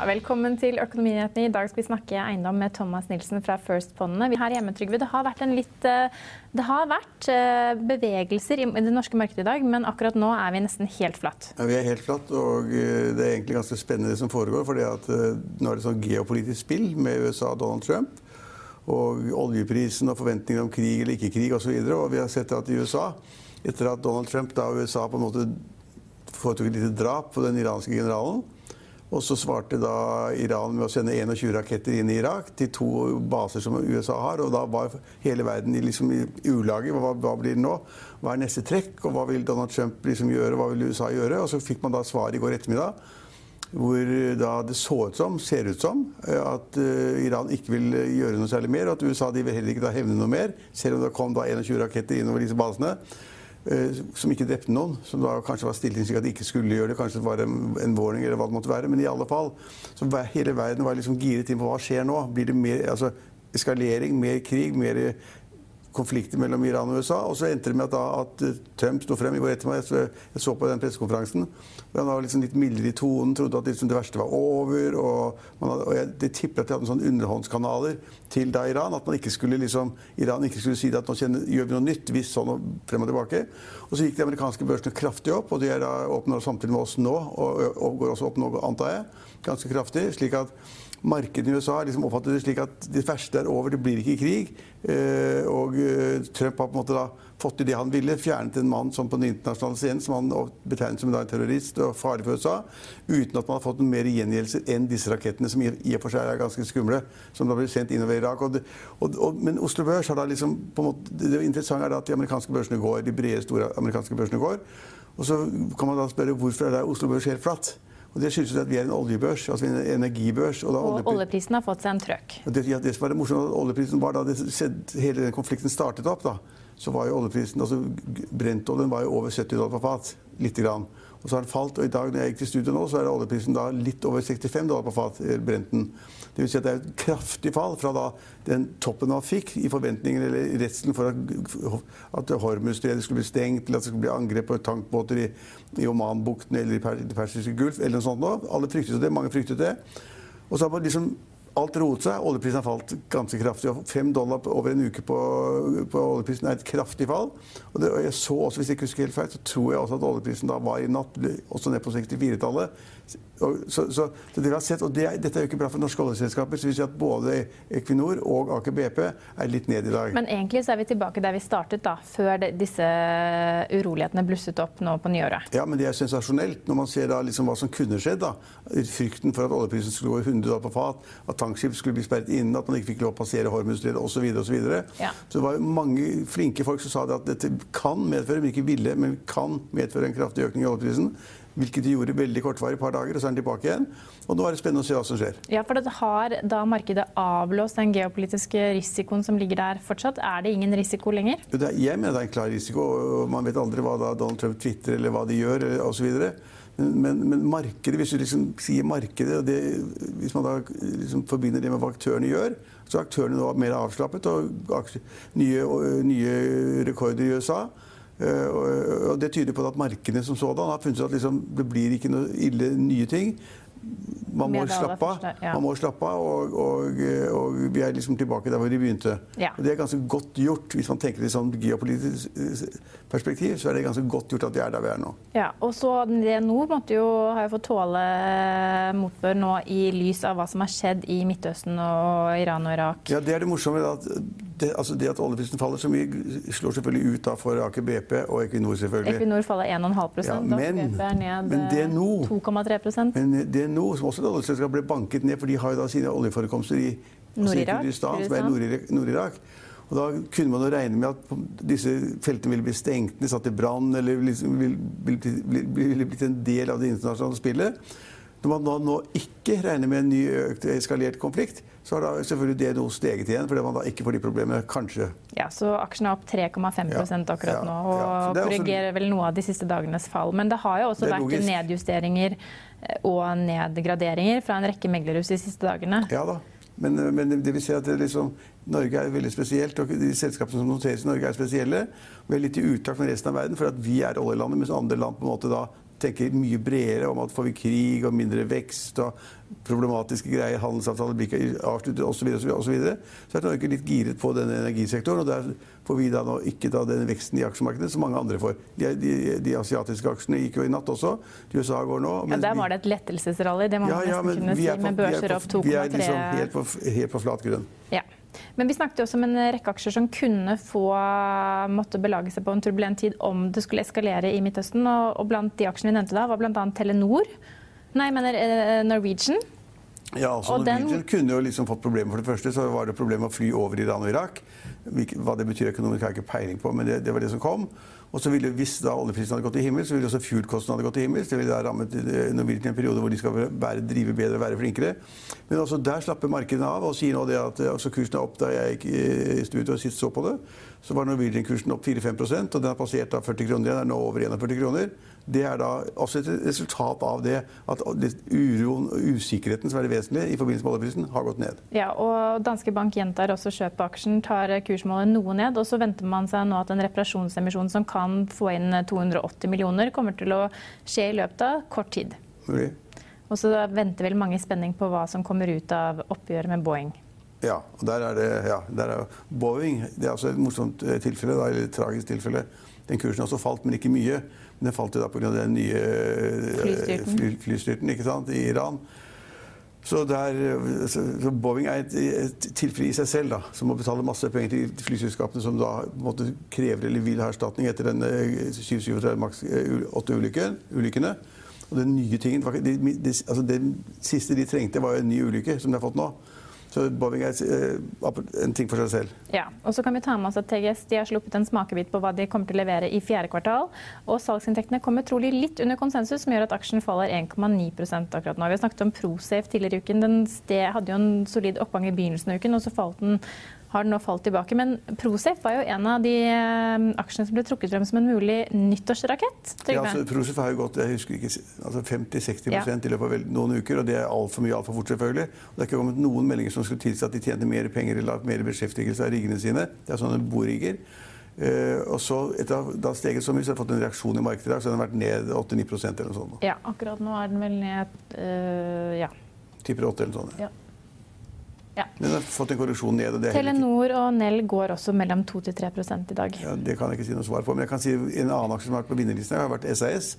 Velkommen til Økonominyhetene. I dag skal vi snakke eiendom med Thomas Nilsen fra First Fondene. Her hjemme, Trygve, det har vært, litt, eh, det har vært eh, bevegelser i det norske markedet i dag, men akkurat nå er vi nesten helt flatt. Ja, vi er helt flatt, og eh, det er egentlig ganske spennende det som foregår. For nå er det sånn geopolitisk spill med USA og Donald Trump. Og oljeprisen og forventninger om krig eller ikke krig osv. Og, så og vi har sett at i USA, etter at Donald Trump da USA på en måte foretok et lite drap på den iranske generalen og så svarte da Iran med å sende 21 raketter inn i Irak, til to baser som USA har. Og da var hele verden liksom i ulage. Hva, hva, blir det nå? Hva er neste trekk? Og hva vil Donald Trump liksom gjøre? Hva vil USA gjøre? Og så fikk man da svar i går ettermiddag. Hvor da det så ut som, ser ut som at uh, Iran ikke vil gjøre noe særlig mer. Og at USA de vil heller ikke da hevne noe mer, selv om det kom da 21 raketter innover disse basene. Eh, som ikke drepte noen, som da kanskje var stilt inn slik at de ikke skulle gjøre det. Kanskje det var en, warning eller hva det måtte være. Men i alle fall, så hele verden var liksom giret inn på hva skjer nå. Blir det mer altså, eskalering, mer krig, mer konflikter mellom Iran og USA. Og så endte det med at, at eh, Trump sto frem i går ettermiddag. Jeg så på den pressekonferansen. Han var liksom litt mildere i tonen, trodde at liksom det verste var over. Og, hadde, og jeg, det tipper at de hadde sånne underhåndskanaler til da Iran. At man ikke skulle liksom, Iran ikke skulle si at nå kjenner, gjør vi noe nytt, hvis sånn og frem og tilbake. Og så gikk de amerikanske børsene kraftig opp, og de er da åpner samtidig med oss nå. Og, og går også opp nå, antar jeg. Ganske kraftig. slik at markedet i USA liksom oppfattet det slik at det verste er over, det blir ikke krig. Eh, og eh, Trump har på en måte da fått til det han ville, fjernet en mann som på den internasjonale scenen som han betegnet som en terrorist og farlig for USA, uten at man har fått noen mer gjengjeldelser enn disse rakettene, som i og for seg er ganske skumle, som da blir sendt innover Irak. Og og, og, men Oslo Børs har da liksom på en måte, Det interessante er da at de amerikanske børsene går, de brede, store amerikanske børsene går. Og så kan man da spørre hvorfor er det Oslo Børs helt flatt? Og Det skyldes at vi er en oljebørs, altså en energibørs. Og, og oljeprisen har fått seg en trøkk. Det, ja, det som var det morsomme, oljeprisen var da det, hele den konflikten startet opp, da, så var jo oljeprisen altså Brentoljen var jo over 70 dollar på fat. Lite grann. Og så har den falt, og i dag når jeg gikk til studio nå, så er oljeprisen da litt over 65 dollar på fat. Eh, Brenten. Det vil si at det er et kraftig fall fra da den toppen man fikk i forventningen eller redselen for at, at Hormuzstredet skulle bli stengt, eller at det skulle bli angrep på tankbåter i, i Omanbukten eller i Det persiske gulf, eller noe sånt. Nå. Alle fryktet det, mange fryktet det. Og så har man liksom Alt roet seg. Oljeprisen har falt ganske kraftig. Fem dollar over en uke på, på oljeprisen er et kraftig fall. Og, det, og, jeg så også, hvis jeg ikke husker helt feil, så tror jeg også at oljeprisen da var i natt også ned på 64-tallet. Så, så, så, dere har sett, og det, Dette er jo ikke bra for norske oljeselskaper. så vi ser at Både Equinor og Aker BP er litt ned i dag. Men egentlig så er vi tilbake der vi startet, da, før de, disse urolighetene blusset opp nå på nyåret. Ja, men det er sensasjonelt når man ser da liksom hva som kunne skjedd. da. Frykten for at oljeprisen skulle gå i 100 dollar på fat, at tankskip skulle bli sperret inne, at man ikke fikk lov å passere Hormuzstredet osv. Så, ja. så det var mange flinke folk som sa det at dette kan medføre, men ikke ville, men kan medføre en kraftig økning i oljeprisen. Hvilket de gjorde veldig kortvarig, et par dager, og så er den tilbake igjen. Og nå er det spennende å se hva som skjer. Ja, for det Har da markedet avblåst den geopolitiske risikoen som ligger der fortsatt? Er det ingen risiko lenger? jeg mener det er en klar risiko. Man vet aldri hva Donald Trump tvitrer eller hva de gjør osv. Men, men, men, markedet, hvis du liksom sier markedet, det, hvis man da liksom forbinder det med hva aktørene gjør, så er aktørene nå mer avslappet og nye, nye rekorder i USA. Eh, og det tyder på at markedet som sådan har funnet ut at liksom, det blir ikke noe ille nye ting man må slappe. Ja. Man må slappe av, og, og, og, vi er liksom tilbake der hvor vi begynte. Ja. Og det er ganske godt gjort. Hvis man tenker i sånn geopolitisk eh, perspektiv, så er det ganske godt gjort at vi er der vi er nå. Ja, og så DNO måtte jo, har jo fått tåle eh, motbør nå i lys av hva som har skjedd i Midtøsten og Iran og Irak. Ja, det er det morsomme. At det, altså det at oljeprisen faller så mye, slår selvfølgelig ut da for Aker BP og Equinor, selvfølgelig. Equinor faller 1,5 ja, men, BP er ned men DNO, 2,3 Men DNO, som også et oljeselskap, ble banket ned, for de har jo da sine oljeforekomster i Nord-Irak, er Nord-Irak. Og Da kunne man jo regne med at disse feltene ville bli stengt ned, satt i brann eller liksom ville bli, blitt en del av det internasjonale spillet. Når man da nå ikke regner med en ny økt eskalert konflikt, så har da selvfølgelig det noe steget igjen, fordi man da ikke får de problemene, kanskje. Ja, Så aksjen er opp 3,5 ja, akkurat nå, og ja, korrigerer vel noe av de siste dagenes fall. Men det har jo også vært logisk. nedjusteringer eh, og nedgraderinger fra en rekke meglerhus de siste dagene. Ja da. Men, men det vil si at liksom, Norge er veldig spesielt, og de selskapene som noteres i Norge, er spesielle. Vi er litt i utakt med resten av verden, for at vi er oljelandet, mens andre land på en måte da tenker mye bredere om at får vi krig og mindre vekst og problematiske greier, handelsavtaler blir ikke avsluttet osv., så, så, videre, så er Norge litt giret på denne energisektoren. og Der får vi da nå ikke da den veksten i aksjemarkedet som mange andre får. De, de, de asiatiske aksjene gikk jo i natt også. De USA går nå. Ja, Der var det et lettelsesrally, det må ja, ja, nesten kunne si, med børser opp 2,3 Vi er liksom helt på, helt på flat grunn. Ja. Men vi snakket også om en rekke aksjer som kunne få måtte belage seg på en turbulent tid om det skulle eskalere i Midtøsten. Og, blant de aksjene vi nevnte da, var bl.a. Telenor. Nei, jeg mener eh, Norwegian. Ja, altså og Norwegian den... kunne jo liksom fått problemer. For det første så var det problemer med å fly over Iran og Irak. Hva det betyr økonomisk, har jeg ikke peiling på, men det, det var det som kom. Og så ville, Hvis da oljeprisen hadde gått til himmels, så ville også fuel-kostnadene gått til himmels. Det ville da rammet eh, Norwegian i en periode hvor de skal være, drive bedre og være flinkere. Men også der slapper markedene av og sier nå det at eh, altså kursen er opp da jeg gikk i studio og sist så på det. Så var Norwegian-kursen opp 4-5% og den har passert da 40 kroner igjen. Er nå over 41 kroner. Det er da også et resultat av det at uroen og usikkerheten som er det vesentlige i forbindelse med oljeprisen, har gått ned. Ja, og Danske Bank gjentar også kjøp på aksjen, tar kursmålet noe ned. Og så venter man seg nå at en reparasjonsemisjon som kan få inn 280 millioner, kommer til å skje i løpet av kort tid. Mulig. Og så venter vel mange i spenning på hva som kommer ut av oppgjøret med Boeing. Ja, og der er det ja, der er Boeing det er altså et morsomt eh, tilfelle, da, eller et tragisk tilfelle. Den kursen har også falt, men ikke mye. Men den falt jo da pga. den nye eh, flystyrten, fly, flystyrten i Iran. Så, der, så, Boeing er et, et, tilfelle i seg selv, da, som må betale masse penger til flyselskapene som da måtte krever eller vil ha erstatning etter den 737 eh, 8-ulykkene. Og den nye tingen, det, det, altså det siste de trengte, var en ny ulykke, som de har fått nå. Så Boeing er eh, en ting for seg selv. Ja, og så kan vi ta med oss at TGS har sluppet en smakebit på hva de kommer til å levere i fjerde kvartal. Og salgsinntektene kommer trolig litt under konsensus, som gjør at aksjen faller 1,9% akkurat nå. Vi har snakket om Prosafe tidligere i uken. Den hadde jo en solid oppgang i begynnelsen av uken, og så falt den har den nå falt tilbake. Men Prosef var jo en av de eh, aksjene som ble trukket frem som en mulig nyttårsrakett. Ja, altså, Prosef har jo gått jeg husker ikke, altså 50-60 ja. i løpet av noen uker. og Det er altfor mye altfor fort, selvfølgelig. Og det er ikke kommet noen meldinger som skulle tilsi at de tjente mer penger eller mer beskjeftigelse av riggene sine. Det er sånne borigger. Uh, og så, etter at det har steget så mye, så har det fått en reaksjon i markedet i dag. Så den har vært ned 8-9 eller noe sånt. Ja, akkurat nå er den vel ned uh, ja. Tipper 8 eller noe sånt. Ja. Ja. Den har fått en korreksjon ned. Og Telenor og Nell går også mellom 2-3 i dag. Ja, det kan jeg ikke si noe svar på. Men jeg kan si en annen aksje som har vært på vinnerlisten, har vært SAS.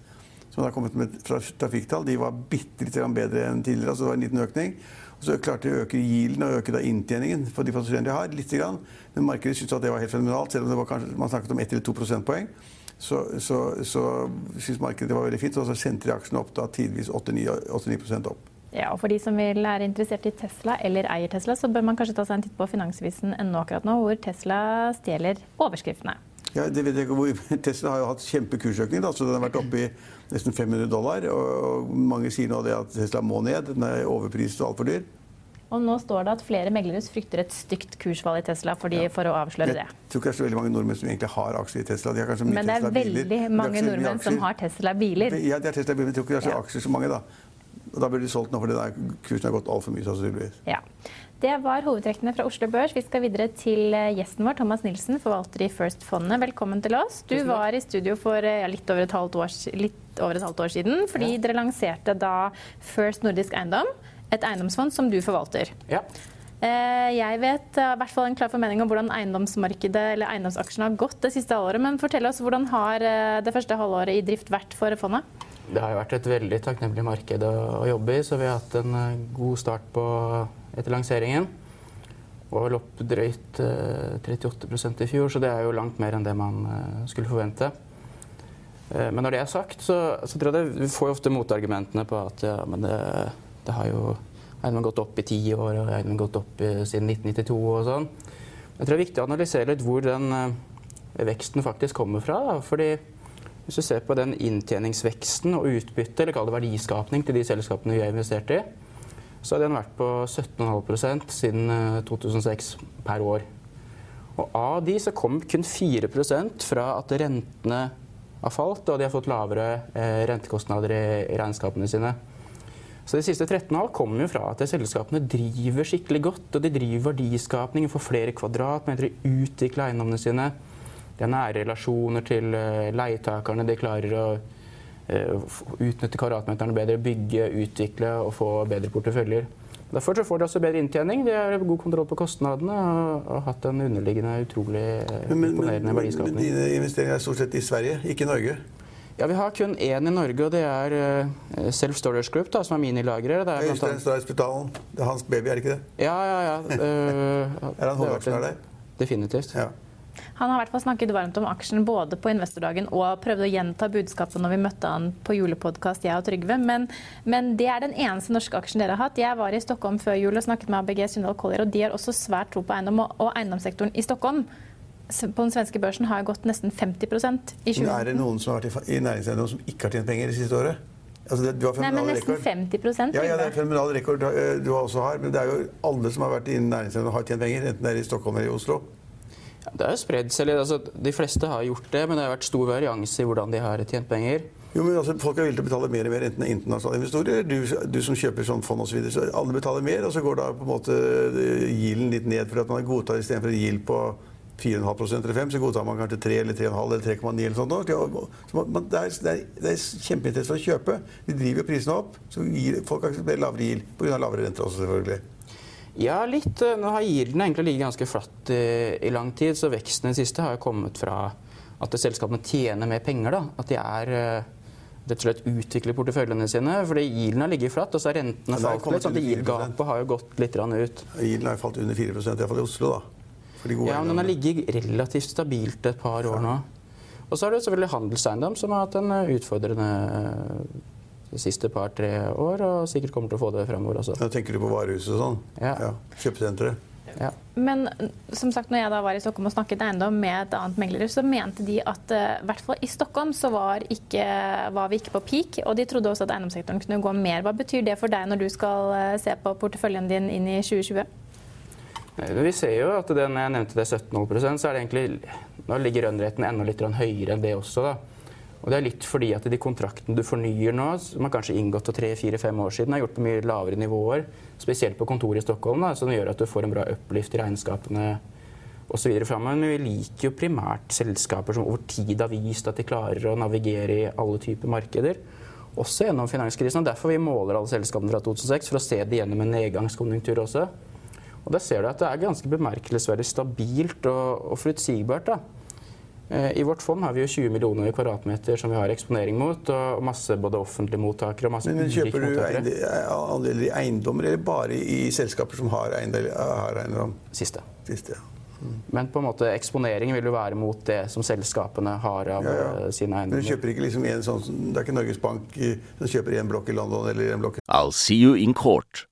Som har kommet med trafikktall. De var bitte litt bedre enn tidligere. altså det var en liten økning. Og så klarte de å øke yielden og øke da inntjeningen for de passasjerene de har. litt grann. Men markedet syntes at det var helt fenomenalt, selv om det var kanskje, man snakket om 1 eller 2 prosentpoeng. Så, så, så syntes markedet det var veldig fint, og så sendte de aksjene opp da tidvis 8-9% opp. Ja, og For de som vil er interessert i Tesla eller eier Tesla, så bør man kanskje ta seg en titt på Finansvisen ennå akkurat nå, hvor Tesla stjeler overskriftene. Ja, det vet jeg ikke hvor. Tesla har jo hatt kjempekursøkning. så Den har vært oppe i nesten 500 dollar. og Mange sier nå det at Tesla må ned. Den er overprist og altfor dyr. Og nå står det at flere meglere frykter et stygt kursfall i Tesla fordi, ja. for å avsløre det. Jeg tror ikke det er så veldig mange nordmenn som egentlig har aksjer i Tesla. De har kanskje mye Tesla-biler. men det er veldig mange nordmenn som har Tesla-biler. Ja, de har Tesla-biler, men jeg tror ikke det er så aksjer så mange, da. Da blir de solgt nå, fordi kursen har gått altfor mye. sannsynligvis. Ja. Det var hovedtrekkene fra Oslo Børs. Vi skal videre til eh, gjesten vår, Thomas Nilsen, forvalter i First-fondet. Velkommen til oss. Du var i studio for eh, ja, litt, over et halvt år, litt over et halvt år siden, fordi ja. dere lanserte da First Nordisk Eiendom, et eiendomsfond som du forvalter. Ja. Eh, jeg vet i hvert fall en klar formening om hvordan eiendomsmarkedet eller eiendomsaksjene har gått det siste halvåret. Men fortell oss, hvordan har det første halvåret i drift vært for fondet? Det har jo vært et veldig takknemlig marked å, jobbe i, så vi har hatt en god start på etter lanseringen. Og vel opp drøyt 38 eh, i fjor, så det er jo langt mer enn det man eh, skulle forvente. Eh, men når det er sagt, så, så tror jeg det, vi får ofte motargumentene på at ja, men det, det har jo eiendommen gått opp i ti år, og eiendommen gått opp i, siden 1992 og sånn. Jeg tror det er viktig å analysere litt hvor den veksten faktisk kommer fra. Da. Fordi hvis du ser på den inntjeningsveksten og utbytte, eller kall det verdiskapning til de selskapene vi har investert i, så har den vært på 17,5% siden 2006 eh, per år. Og av de så kom kun 4% fra at rentene har falt, og de har fått lavere eh, rentekostnader i, regnskapene sine. Så De siste 13 år kommer jo fra at selskapene driver skikkelig godt. og De driver verdiskapning, får flere kvadratmeter, utvikler eiendommene sine. De har nære relasjoner til eh, leietakerne. De klarer å Eh, utnytte kvadratmeterne bedre, bygge, utvikle og få bedre porteføljer. Derfor får de også bedre inntjening. De har god kontroll på kostnadene og har hatt en underliggende utrolig eh, imponerende verdiskapning. Men dine investeringer er stort sett i Sverige, ikke i Norge? Ja, Vi har kun én i Norge, og det er Self Storage Group, da, som er minilagre. Det er Øystein spitalen, Det er hans baby, er det ikke det? Ja, ja, ja. Uh, er han hovedaksjonær der? Definitivt. Ja. Han har i hvert fall snakket varmt om aksjen både på investordagen og prøvde å gjenta budskapet når vi møtte han på julepodkast, jeg og Trygve. Men, men, det er den eneste norske aksjen dere har hatt. Jeg var i Stockholm før jul og snakket med ABG Sundal Collier, og de har også svært tro på eiendom. Og eiendomssektoren i Stockholm på den svenske børsen har gått nesten 50% i 20 Er det noen som har vært i næringseiendom som ikke har tjent penger det siste året? Altså det, Nei, men nesten 50 Ja, ja, det er fenomenal rekord du også har. Men det er jo alle som har vært innen næringseiendom, har tjent penger. Enten det er i Stockholm eller i Oslo. Det har spredd seg litt. Altså, de fleste har gjort det, men det har vært stor varianse i hvordan de har tjent penger. Jo, men altså, Folk er villige til å betale mer og mer, enten internasjonale investorer, du, du som kjøper sånn fond osv. Så, videre, så alle betaler mer, og så går da på en måte gilden litt ned for at man godtar istedenfor gild på 4,5% eller 5 så godtar man kanskje 3 eller 3,5 eller 3,9 eller sånt. Så man, det, er, det, er, det er kjempeinteresse for å kjøpe. De driver jo prisene opp, så gir folk aksepterer lavere gild pga. lavere renter også, selvfølgelig. Ja, litt. Nå har Yielden egentlig ligget ganske flatt i, i, lang tid, så veksten i det siste har kommet fra at selskapene tjener mer penger. Da. At de er eh, rett og slett utvikler porteføljene sine. fordi Yielden har ligget flatt, og så har rentene ja, falt litt. sånn at Yield-gapet har jo gått litt ut. Yielden har falt under 4% iallfall i Oslo. da. ja, men den har ligget relativt stabilt et par år nå. Og så har du selvfølgelig handelseiendom, som har hatt en eh, utfordrende de siste par-tre år, og sikkert kommer til å få det fremover også. Da tenker du på varehuset og sånn? Ja. ja. Kjøpesenteret? Ja. Men som sagt, når jeg da var i Stockholm og snakket eiendom med et annet megler, så mente de at eh, i hvert fall i Stockholm så var, ikke, var, vi ikke på peak, og de trodde også at eiendomssektoren kunne gå mer. Hva betyr det for deg når du skal eh, se på porteføljen din inn i 2020? Vi ser jo at den jeg nevnte det 17,5% så er det egentlig Nå ligger rønnretten enda litt høyere enn det også. da. Og det er litt fordi at de kontraktene du fornyer nå, som har kanskje inngått for tre-fire-fem år siden, er gjort på mye lavere nivåer, spesielt på kontoret i Stockholm, da, som gjør at du får en bra uplift i regnskapene osv. framover. Men vi liker jo primært selskaper som over tid har vist at de klarer å navigere i alle typer markeder. Også gjennom finanskrisen. og Derfor vi måler alle selskapene fra 2006, for å se det gjennom en nedgangskonjunktur også. Og Der ser du at det er ganske bemerkelsesverdig stabilt og, og forutsigbart. da. Eh, I vårt fond har vi jo 20 millioner kvadratmeter som vi har eksponering mot, og masse både offentlige mottakere og masse Men, men Kjøper du andeler i eiendommer, eller bare i selskaper som har eiendom? Siste. Siste ja. Mm. Men på en måte eksponeringen vil jo være mot det som selskapene har av ja, ja. Eh, sine eiendommer. Men du kjøper ikke liksom en sånn, Det er ikke Norges Bank som kjøper en blokk i London eller en blokk I'll see you in court.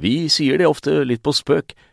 Vi sier det ofte litt på spøk,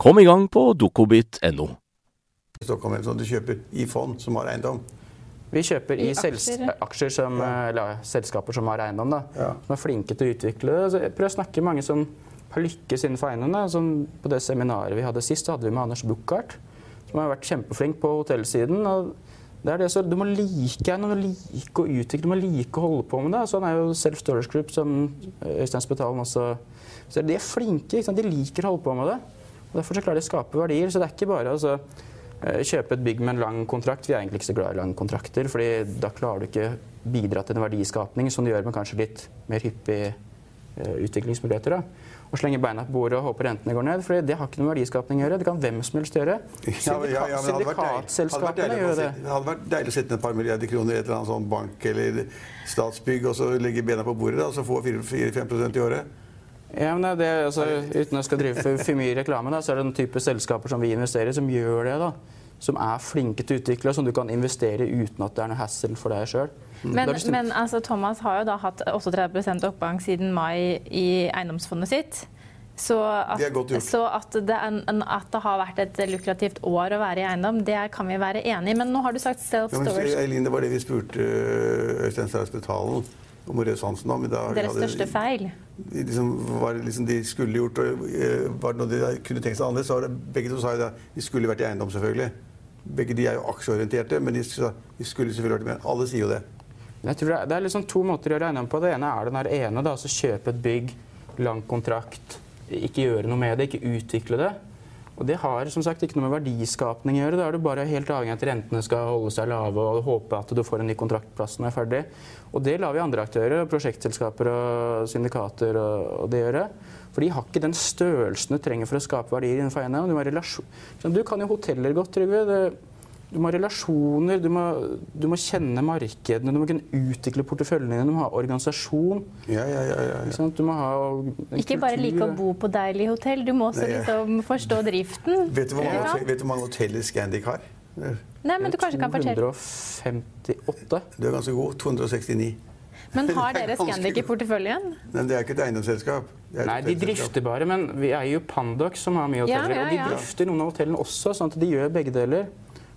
Kom i gang på dokobit.no. I Stockholm sånn, du kjøper i fond som har eiendom. Vi kjøper i, I aksjer, sels- ja. aksjer som, eller, selskaper som har eiendom, da, Ja. som er flinke til å utvikle det. Jeg prøver å snakke med mange som har lykkes innenfor eiendom. På det seminaret vi hadde sist, så hadde vi med Anders Buchardt, som har vært kjempeflink på hotellsiden. Og det er det, så du må like eiendom, du må like å utvikle, du må like å holde på med det. Så han er jo Self Storage Group, som Øystein Spetalen også Så de er flinke, ikke sant? de liker å holde på med det. Og Derfor så klarer de å skape verdier. Så det er ikke bare altså, eh, kjøpe et bygg med en lang kontrakt. Vi er egentlig ikke så glad i lange kontrakter, fordi da klarer du ikke bidra til en verdiskapning som du gjør med kanskje litt mer hyppige eh, utviklingsmuligheter. Da. Og slenge beina på bordet og håpe rentene går ned. For det har ikke noe verdiskapning å gjøre. Det kan hvem som helst gjøre. Ja, vært Syndikatselskapene gjør det. Det hadde vært deilig å sette ned et par milliarder kroner i et eller annet sånn bank eller Statsbygg, og så legge beina på bordet da, og så få 4-5% i året. Ja, men det er, altså, uten å skal drive for, for mye reklame, da, så er det den type selskaper som vi investerer i, som gjør det. da. Som er flinke til å utvikle, og som du kan investere i uten at det er noe hassle for deg sjøl. Men, men altså, Thomas har jo da hatt 38% oppgang siden mai i eiendomsfondet sitt. Så at, så at det, er en- at det har vært et lukrativt år å være i eiendom, det kan vi være enig i. Men nå har du sagt self-storage. Eileen, det var det vi spurte øh, Øystein Strauss Betalen og Moreus Hansen da, i dag. Deres Hadde- største feil. de liksom, var det liksom de skulle gjort, og eh, var det noe de kunne tenkt seg annerledes, så var det begge to sa jo det. De skulle vært i eiendom, selvfølgelig. Begge de er jo aksjeorienterte, men de, de skulle selvfølgelig vært med. Alle sier jo det. Jeg tror det er, liksom to måter å gjøre eiendom på. Det ene er den ene, da, altså kjøpe et bygg, lang kontrakt, ikke gjøre noe med det, ikke utvikle det. Og det har som sagt ikke noe med verdiskapning å gjøre. Da er du bare helt avhengig av at rentene skal holde seg lave og håpe at du får en ny kontraktplass når du er ferdig. Og det lar vi andre aktører, prosjektselskaper og syndikater og, og det gjøre. For de har ikke den størrelsen du trenger for å skape verdier innenfor eiendom. Du, du kan jo hoteller godt, Trygve. Du må ha relasjoner, du må, du må kjenne markedene, du må kunne utvikle porteføljene dine, du må ha organisasjon. Ja, ja, ja, ja, Ikke, sant? Du må ha en Ikke bare like å bo på deilig hotell, du må også liksom forstå driften. Vet du hvor mange, Ja. hotell- vet du hvor mange hoteller Scandic har? Nei, men du kanskje kan fortelle. 258. Du er ganske god. 269. Men har er dere Scandic i porteføljen? Nei, det er ikke et eiendomsselskap. Nei, de drifter bare, men vi eier jo Pandox, som har mye Ja, ja, ja, Og de drifter noen av hotellene også, sånn at de gjør begge deler.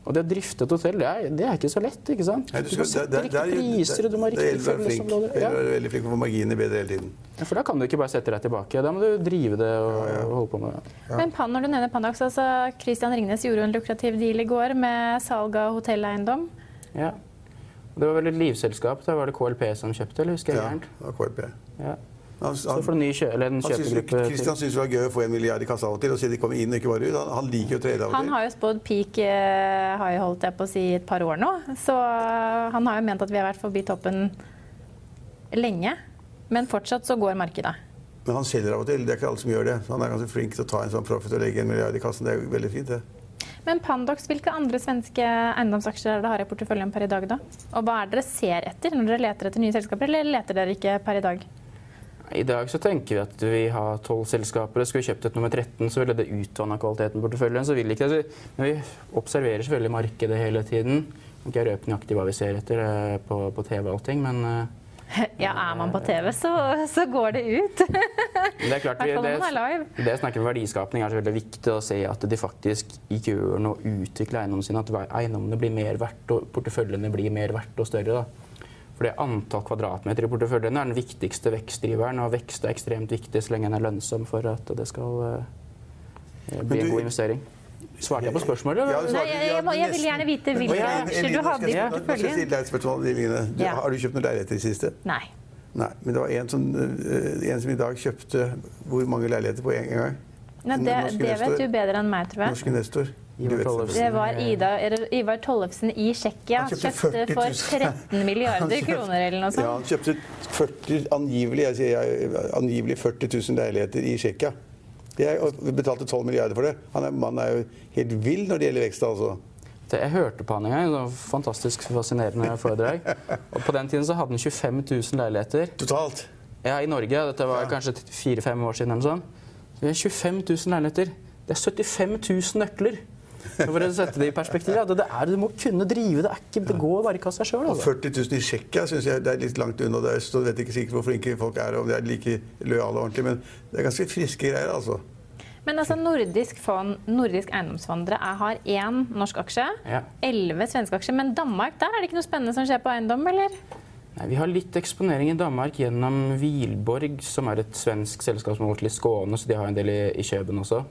Og det å drifte et hotell, det er, det er ikke så lett, ikke sant? Nei, du, skal- må sette der- riktige der- priser, du må ha der- riktige der er du Ja. er veldig flink på å få marginene bedre hele tiden. Ja, for da kan du ikke bare sette deg tilbake. Da må du drive det og, og holde på med det. Men Pan, når du nevner Pandax, altså Christian Ringnes gjorde jo en lukrativ deal i går med salg av hotelleiendom. Ja. Det var vel et livselskap. Da var det KLP som kjøpte, eller husker jeg Ja, gærent? det var KLP. Ja. Han, Så han, får du ny kjø eller en han synes, kjøpegruppe. Christian syns det var gøy å få en milliard i kassa av og til og si de kommer inn og ikke bare ut. Han, han liker jo å trade av og til. Han har jo spådd peak high, har jeg holdt jeg på å si, et par år nå. Så eh, han har jo ment at vi har vært forbi toppen lenge. Men fortsatt så går markedet. Men han selger av og til. Det er ikke alle som gjør det. Han er ganske flink til å ta en sånn profit og legge en milliard i kassen. Det er jo veldig fint, det. Men Pandox, hvilke andre svenske eiendomsaksjer er det dere har i porteføljen per i dag, da? Og hva er det dere ser etter når dere leter etter nye selskaper, eller leter dere ikke per i dag? I dag så tenker vi at vi har tolv selskaper. og Skulle vi kjøpt et nummer 13, så ville det utvanna kvaliteten på porteføljen. Så vil ikke det. Men vi observerer selvfølgelig markedet hele tiden. Kan Ikke røpe nøyaktig hva vi ser etter eh, på, på TV og allting, men eh, Ja, er man på TV, så, så går det ut. det er klart vi, det, det snakker om verdiskapning, er så veldig viktig å se at de faktisk gjør noe, utvikler eiendommene sine. At eiendommene blir mer verdt, og porteføljene blir mer verdt og større. da. For det antall kvadratmeter i porteføljen er den viktigste vekstdriveren, og vekst er ekstremt viktig så lenge den er lønnsom for at det skal eh, bli du- en god investering. Svarte jeg på spørsmålet? Ja, Nei, jeg, jeg, må- jeg vil gjerne vite hvilke aksjer du hadde i porteføljen. Ja. Har du kjøpt noen leiligheter i det siste? Nei. Nei. Men det var en som, øh, en som i dag kjøpte hvor mange leiligheter på en gang? Nei, det, det vet du bedre enn meg, tror jeg. Norske Nestor. Det var Ida, Ivar Tollefsen i Tsjekkia. Kjøpte Kjøpte for 13 milliarder kroner eller noe Ja, sånt. han kjøpte 40, angivelig, jeg sier jeg, angivelig 40 000 leiligheter i Tsjekkia. Jeg betalte 12 milliarder for det. Han er, mannen er jo helt vill når det gjelder vekst. altså. Det- Jeg hørte på han en gang. Det var fantastisk fascinerende foredrag. Og på den tiden så hadde han 25 000 leiligheter. Totalt. Ja, i Norge. Dette var Ja. kanskje fire-fem år siden eller sånn. sånt. Det er 25 000 leiligheter. Det er 75 000 nøkler. Så For å sette det i perspektiv, Ja. det er, du må kunne drive. Det, er ikke, det går bare ikke av seg sjøl. Altså. 40 000 i Tsjekkia syns jeg det er litt langt unna. Det er jeg vet ikke sikkert hvor flinke folk er, om de er like lojale og ordentlige, men det er ganske friske greier, altså. Men altså, nordisk, fond, nordisk eiendomsfond, dere er- har én norsk aksje, Ja. elleve svenske aksjer. Men Danmark, der er det ikke noe spennende som skjer på eiendom, eller? Nei, vi har litt eksponering i Danmark gjennom Hvilborg, som er et svensk selskap som har gått til Skåne, så de har en del i, i Kjøben også.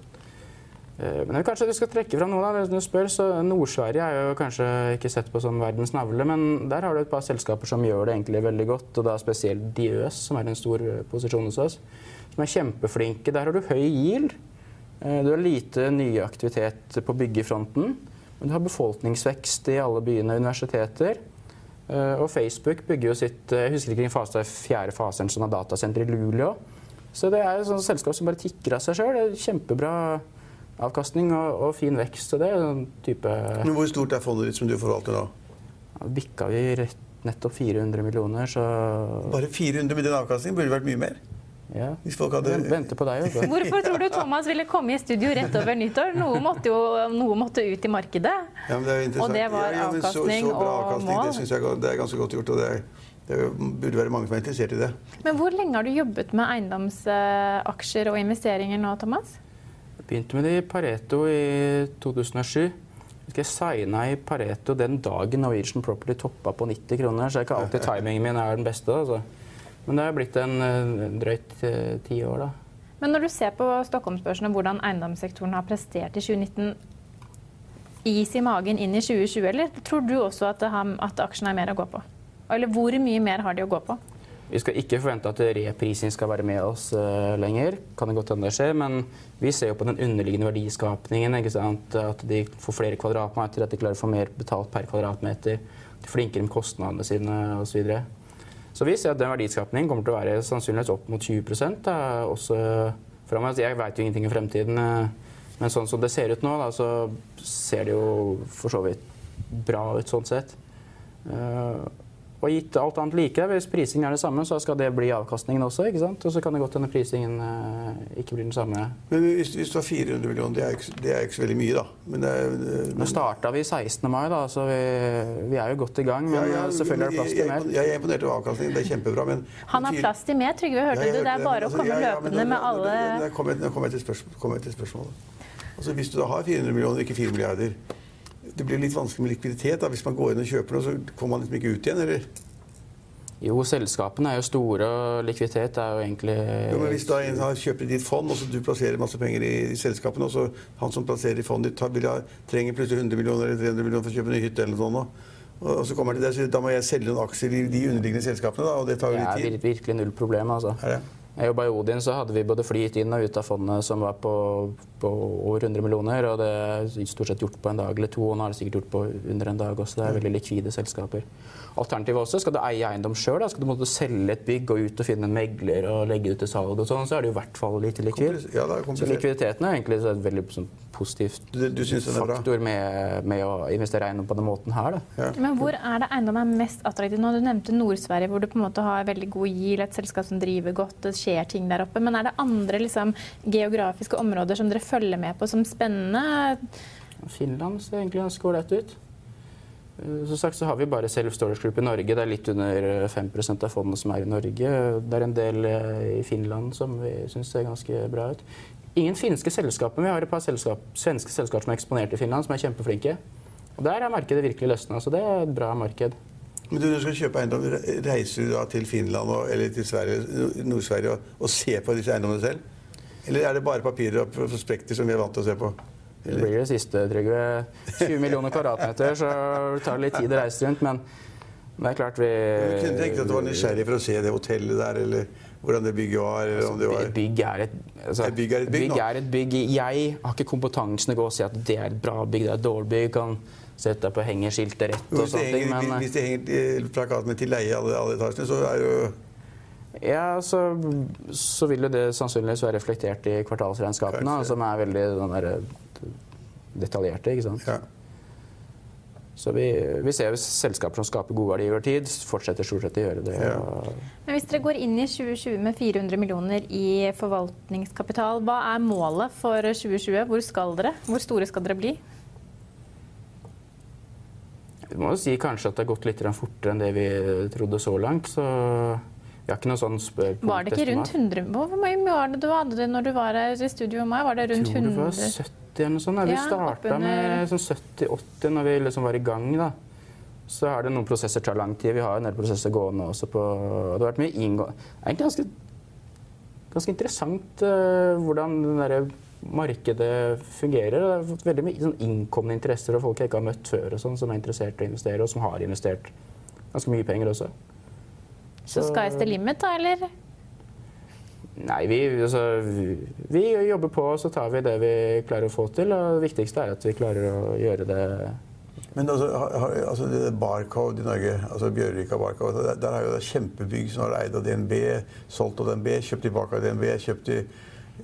Eh, Men kanskje du skal trekke fram noe. da, hvis du spør, så Nord-Sverige er jo kanskje ikke sett på som verdens navle, men der har du et par selskaper som gjør det egentlig veldig godt. og da Spesielt Diøs, som er en stor eh, posisjon hos oss, som er kjempeflinke. Der har du høy yield. Eh, Du har lite ny aktivitet på byggefronten. Men du har befolkningsvekst i alle byene og universiteter. Og Facebook bygger jo sitt Jeg husker ikke hvilken fase det er fjerde fase en sånn datasenter i Luleå. Så det er et sånt selskap som bare tikker av seg sjøl. Kjempebra avkastning og, og fin vekst. Så det er en type Men hvor stort er fondet ditt som du forvalter da? Bikka vi rett, nettopp 400 millioner, så Bare 400 med den avkastningen burde vært mye mer. ja. Hvis folk hadde Vent- Venter på deg, også. Hvorfor tror du Thomas ville komme i studio rett over nyttår? Noe måtte jo noe måtte ut i markedet. Ja, men det er jo. Og det var ja, avkastning så, så bra og avkastning, mål. Det synes jeg det er ganske godt gjort. og det, er, det burde være mange som er interessert i det. Men hvor lenge har du jobbet med eiendomsaksjer og investeringer nå, Thomas? Begynte med det i Pareto i 2007. Jeg signa i Pareto den dagen Norwegian Property toppa på 90 kroner, så det er ikke alltid timingen min er den beste. Altså. Men det har blitt en eh, drøyt eh, ti år, da. Men når du ser på Stockholmsbørsen og hvordan eiendomssektoren har prestert i 2019, is i magen inn i 2020, eller tror du også at, har, at aksjene er mer å gå på? Eller hvor mye mer har de å gå på? Vi skal ikke forvente at reprising skal være med oss uh, lenger. Kan det godt hende det skjer, men vi ser jo på den underliggende verdiskapningen. Ikke sant? At de får flere kvadratmeter, at de klarer å få mer betalt per kvadratmeter. De er flinkere med kostnadene sine osv. Så, så vi ser at den verdiskapningen kommer til å være sannsynligvis opp mot 20 da, også framover. Jeg vet jo ingenting om fremtiden, eh, men sånn som det ser ut nå, da, så ser det jo for så vidt bra ut sånn sett. Eh, og gitt alt annet like, hvis prisingen er det samme, så skal det bli avkastningen også. ikke sant? Og så kan det godt hende prisingen eh, ikke blir den samme. Men hvis, hvis du har 400 millioner, det er, ikke, det er ikke så veldig mye, da. Men det er, Nå men, starta vi 16. mai, da, så vi, vi er jo godt i gang. Men Ja, ja, eh, selvfølgelig er det plass til mer. Jeg, jeg er imponert over avkastningen. Det er kjempebra. Men Han har plass til mer, Trygve, hørte Ja, du? Det er bare altså, å komme ja, ja, løpende med alle Nå kommer jeg, til kommer spørsmål, kommer jeg til spørsmålet. Altså, hvis du da har 400 millioner, ikke 4 milliarder Det blir litt vanskelig med likviditet. da. Hvis man går inn og kjøper noe, så kommer man liksom ikke ut igjen, eller? Jo, selskapene er jo store, og likviditet er jo egentlig Jo, men Hvis da en har kjøper ditt fond, og så du plasserer masse penger i, i selskapene, og så han som plasserer i fondet ditt, vil ha, trenger plutselig 100 millioner eller 300 millioner for å kjøpe ny hytte eller noe sånt, og, og så kommer han til deg og sier da må jeg selge noen aksjer i de underliggende selskapene, da, og det tar jo litt tid. Det er virkelig null problem. altså. Er det? Jeg jobba i Odin, så hadde vi både flyt inn og ut av fondet som var på, på over 100 millioner. Og det er stort sett gjort på en dag eller to, og nå er det sikkert gjort på under en dag også. Det er veldig likvide selskaper. Alternativet også, skal du eie eiendom sjøl, skal du måtte selge et bygg og ut og finne en megler og legge det ut til salg og sånn, så er det i hvert fall lite likvid. Ja, Så likviditeten er egentlig et veldig sånn, positivt er faktor med, med å investere i eiendom på den måten her. Da. Men hvor er det eiendom er mest attraktiv nå? Du nevnte Nord-Sverige, hvor du på en måte har veldig god GIL, et selskap som driver godt, det skjer ting der oppe. Men er det andre liksom, geografiske områder som dere følger med på som spennende? Finland ser egentlig ganske ålreit ut. Eh, Som sagt så har vi bare Self Storage Group i Norge. Det er litt under 5% av fondet som er i Norge. Det er en del eh, i Finland som vi syns ser ganske bra ut. Ingen finske selskaper, men vi har et par selskap, svenske selskaper som er eksponert i Finland, som er kjempeflinke. Og Der er markedet virkelig løsna, så det er et bra marked. Men du, når du skal kjøpe eiendom, reiser du da til Finland og, eller til Nord-Sverige og, og ser på disse eiendommene selv? Eller er det bare papirer og prospekter som vi er vant til å se på? Det blir det siste, Trygve. 20 millioner kvadratmeter, så det tar litt tid å reise rundt. Men det er klart vi Du kunne tenkt at du var nysgjerrig for å se det hotellet der, eller hvordan det bygget var? om det var... Bygg er et, altså, Et bygg er et bygg nå. er et bygg. Jeg har ikke kompetansen til å gå og si at det er et bra bygg, det er et dårlig bygg. Kan sette deg på hengeskiltet rett og sånne ting. Men hvis det henger eh, plakat med 'til leie' i alle, alle etasjene, så er jo ja, så, så vil jo det sannsynligvis være reflektert i kvartalsregnskapene, som er veldig der, detaljerte. ikke sant? ja. Så vi, vi ser jo selskaper som skaper god verdi over tid, fortsetter stort sett å gjøre det. Ja. Men hvis dere går inn i 2020 med 400 millioner i forvaltningskapital, hva er målet for 2020? Hvor skal dere? Hvor store skal dere bli? Vi må jo si kanskje at det har gått litt fortere enn det vi trodde så langt. Så vi har ikke noe sånn Var det ikke rundt 100? Hvor mye var det du hadde det når du var her i studio med meg? Var det rundt Jeg tror det var 70 eller noe sånt. Ja, Vi starta med sånn 70-80 når vi liksom var i gang. da. Så er det noen prosesser tar lang tid. Vi har en del prosesser gående også på Det har vært mye inngå... Egentlig ganske, ganske interessant uh, hvordan den derre markedet fungerer. Det har fått veldig mye sånn innkomne interesser og folk jeg ikke har møtt før, og sånn, som er interessert i å investere, og som har investert ganske mye penger også. Så sky's the limit, da, eller? Nei, vi, altså, vi, jobber på, og så tar vi det vi klarer å få til. Og det viktigste er at vi klarer å gjøre det Men altså, altså Barcode i Norge, altså Bjørvika Barcode, der, der er jo det kjempebygg som er eid av DNB, solgt av DNB, kjøpt tilbake av DNB, kjøpt, i,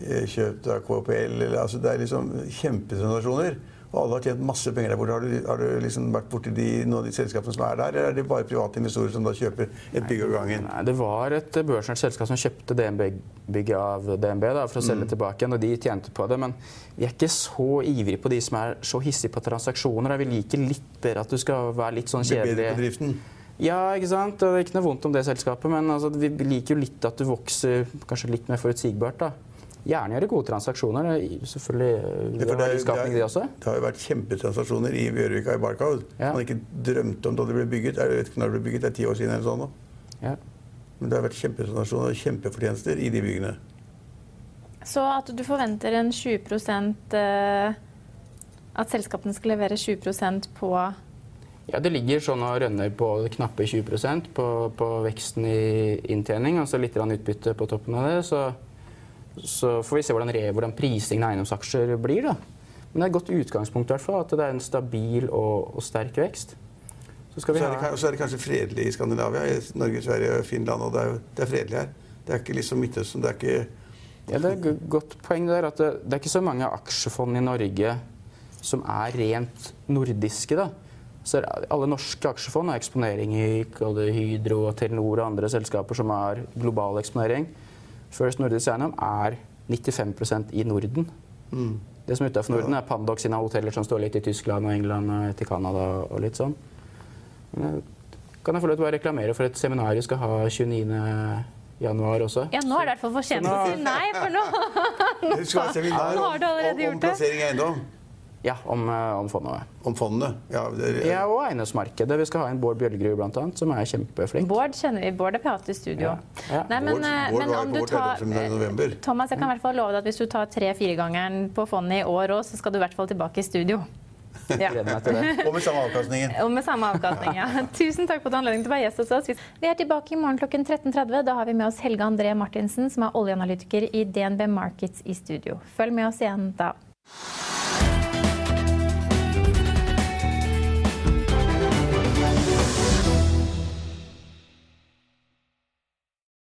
eh, kjøpt av KPL. Eller, altså det er liksom kjempetransaksjoner. Og alle har tjent masse penger der borte. Har du, har du liksom vært borti de, noen av de selskapene som er der, eller er det bare private investorer som da kjøper et bygg av gangen? Nei, Det var et børsnært selskap som kjøpte DNB-bygget av DNB da, for å selge tilbake igjen, og de tjente på det. Men vi er ikke så ivrige på de som er så hissige på transaksjoner. Vi liker litt bedre at du skal være litt sånn Blir bedre på kjedelig. driften? Ja, ikke sant? Det er ikke noe vondt om det selskapet, men altså, vi liker jo litt at du vokser kanskje litt mer forutsigbart. da. Gjerne gjøre gode transaksjoner. Det er Selvfølgelig Ja, det er det er- verdiskapning, også. Det har jo vært kjempetransaksjoner i Bjørvika i Barcode. Ja. Man ikke drømte om da det ble bygget. Jeg vet ikke når det ble bygget, det er ti år siden eller sånn. Ja. Men det har vært kjempetransaksjoner og kjempefortjenester i de byggene. Så at du forventer en 20 eh, At selskapene skal levere 20% på Ja, Det ligger sånn og rønner på knappe 20 på, på veksten i inntjening, altså litt utbytte på toppen av det. Så, så får vi se hvordan, hvordan prisingen av eiendomsaksjer blir. da. Men det er et godt utgangspunkt i hvert fall, at det er en stabil og, og sterk vekst. Så Så er, det, så er det kanskje fredelig i Skandinavia. I Norge, Sverige og Finland. Og det er, det er fredelig her. Det er ikke liksom Midtøsten. Det er ikke Ja, det er et godt poeng der, at det, det er ikke så mange aksjefond i Norge som er rent nordiske. da. Så alle norske aksjefond har eksponering i Hydro, Telenor og andre selskaper som har global eksponering. First Nordisk Eiendom er 95% i Norden. Det som er utenfor Norden, er Pandox sine hoteller som står litt i Tyskland og England og til Canada og litt sånn. Men jeg- kan jeg få lov til å reklamere for et seminar vi skal ha 29. januar også? Ja, nå er det i hvert fall for sent å si nei, for nå Nå har du allerede om, om gjort det. plassering av eiendom. Ja, om, eh, om fondet. Om fondene. Ja, det, Ja, og eiendomsmarkedet. Vi skal ha en Bård Bjølgerud annet, som er kjempeflink. Bård kjenner vi. Bård er pratet i studio. Ja. Ja. Nei, men, Bård, eh, Bård men var om på du tar i november. Thomas, jeg kan i hvert fall love deg at hvis du tar tre-firegangeren på fondet i år òg, så skal du i hvert fall tilbake i studio. Ja. Og med samme avkastningen. Og med samme avkastning, ja. Tusen takk for at du har anledning til å være gjest hos oss. Vi er tilbake i morgen klokken 13.30. Da har vi med oss Helge André Martinsen, som er oljeanalytiker i DNB Markets i studio. Følg med oss igjen da.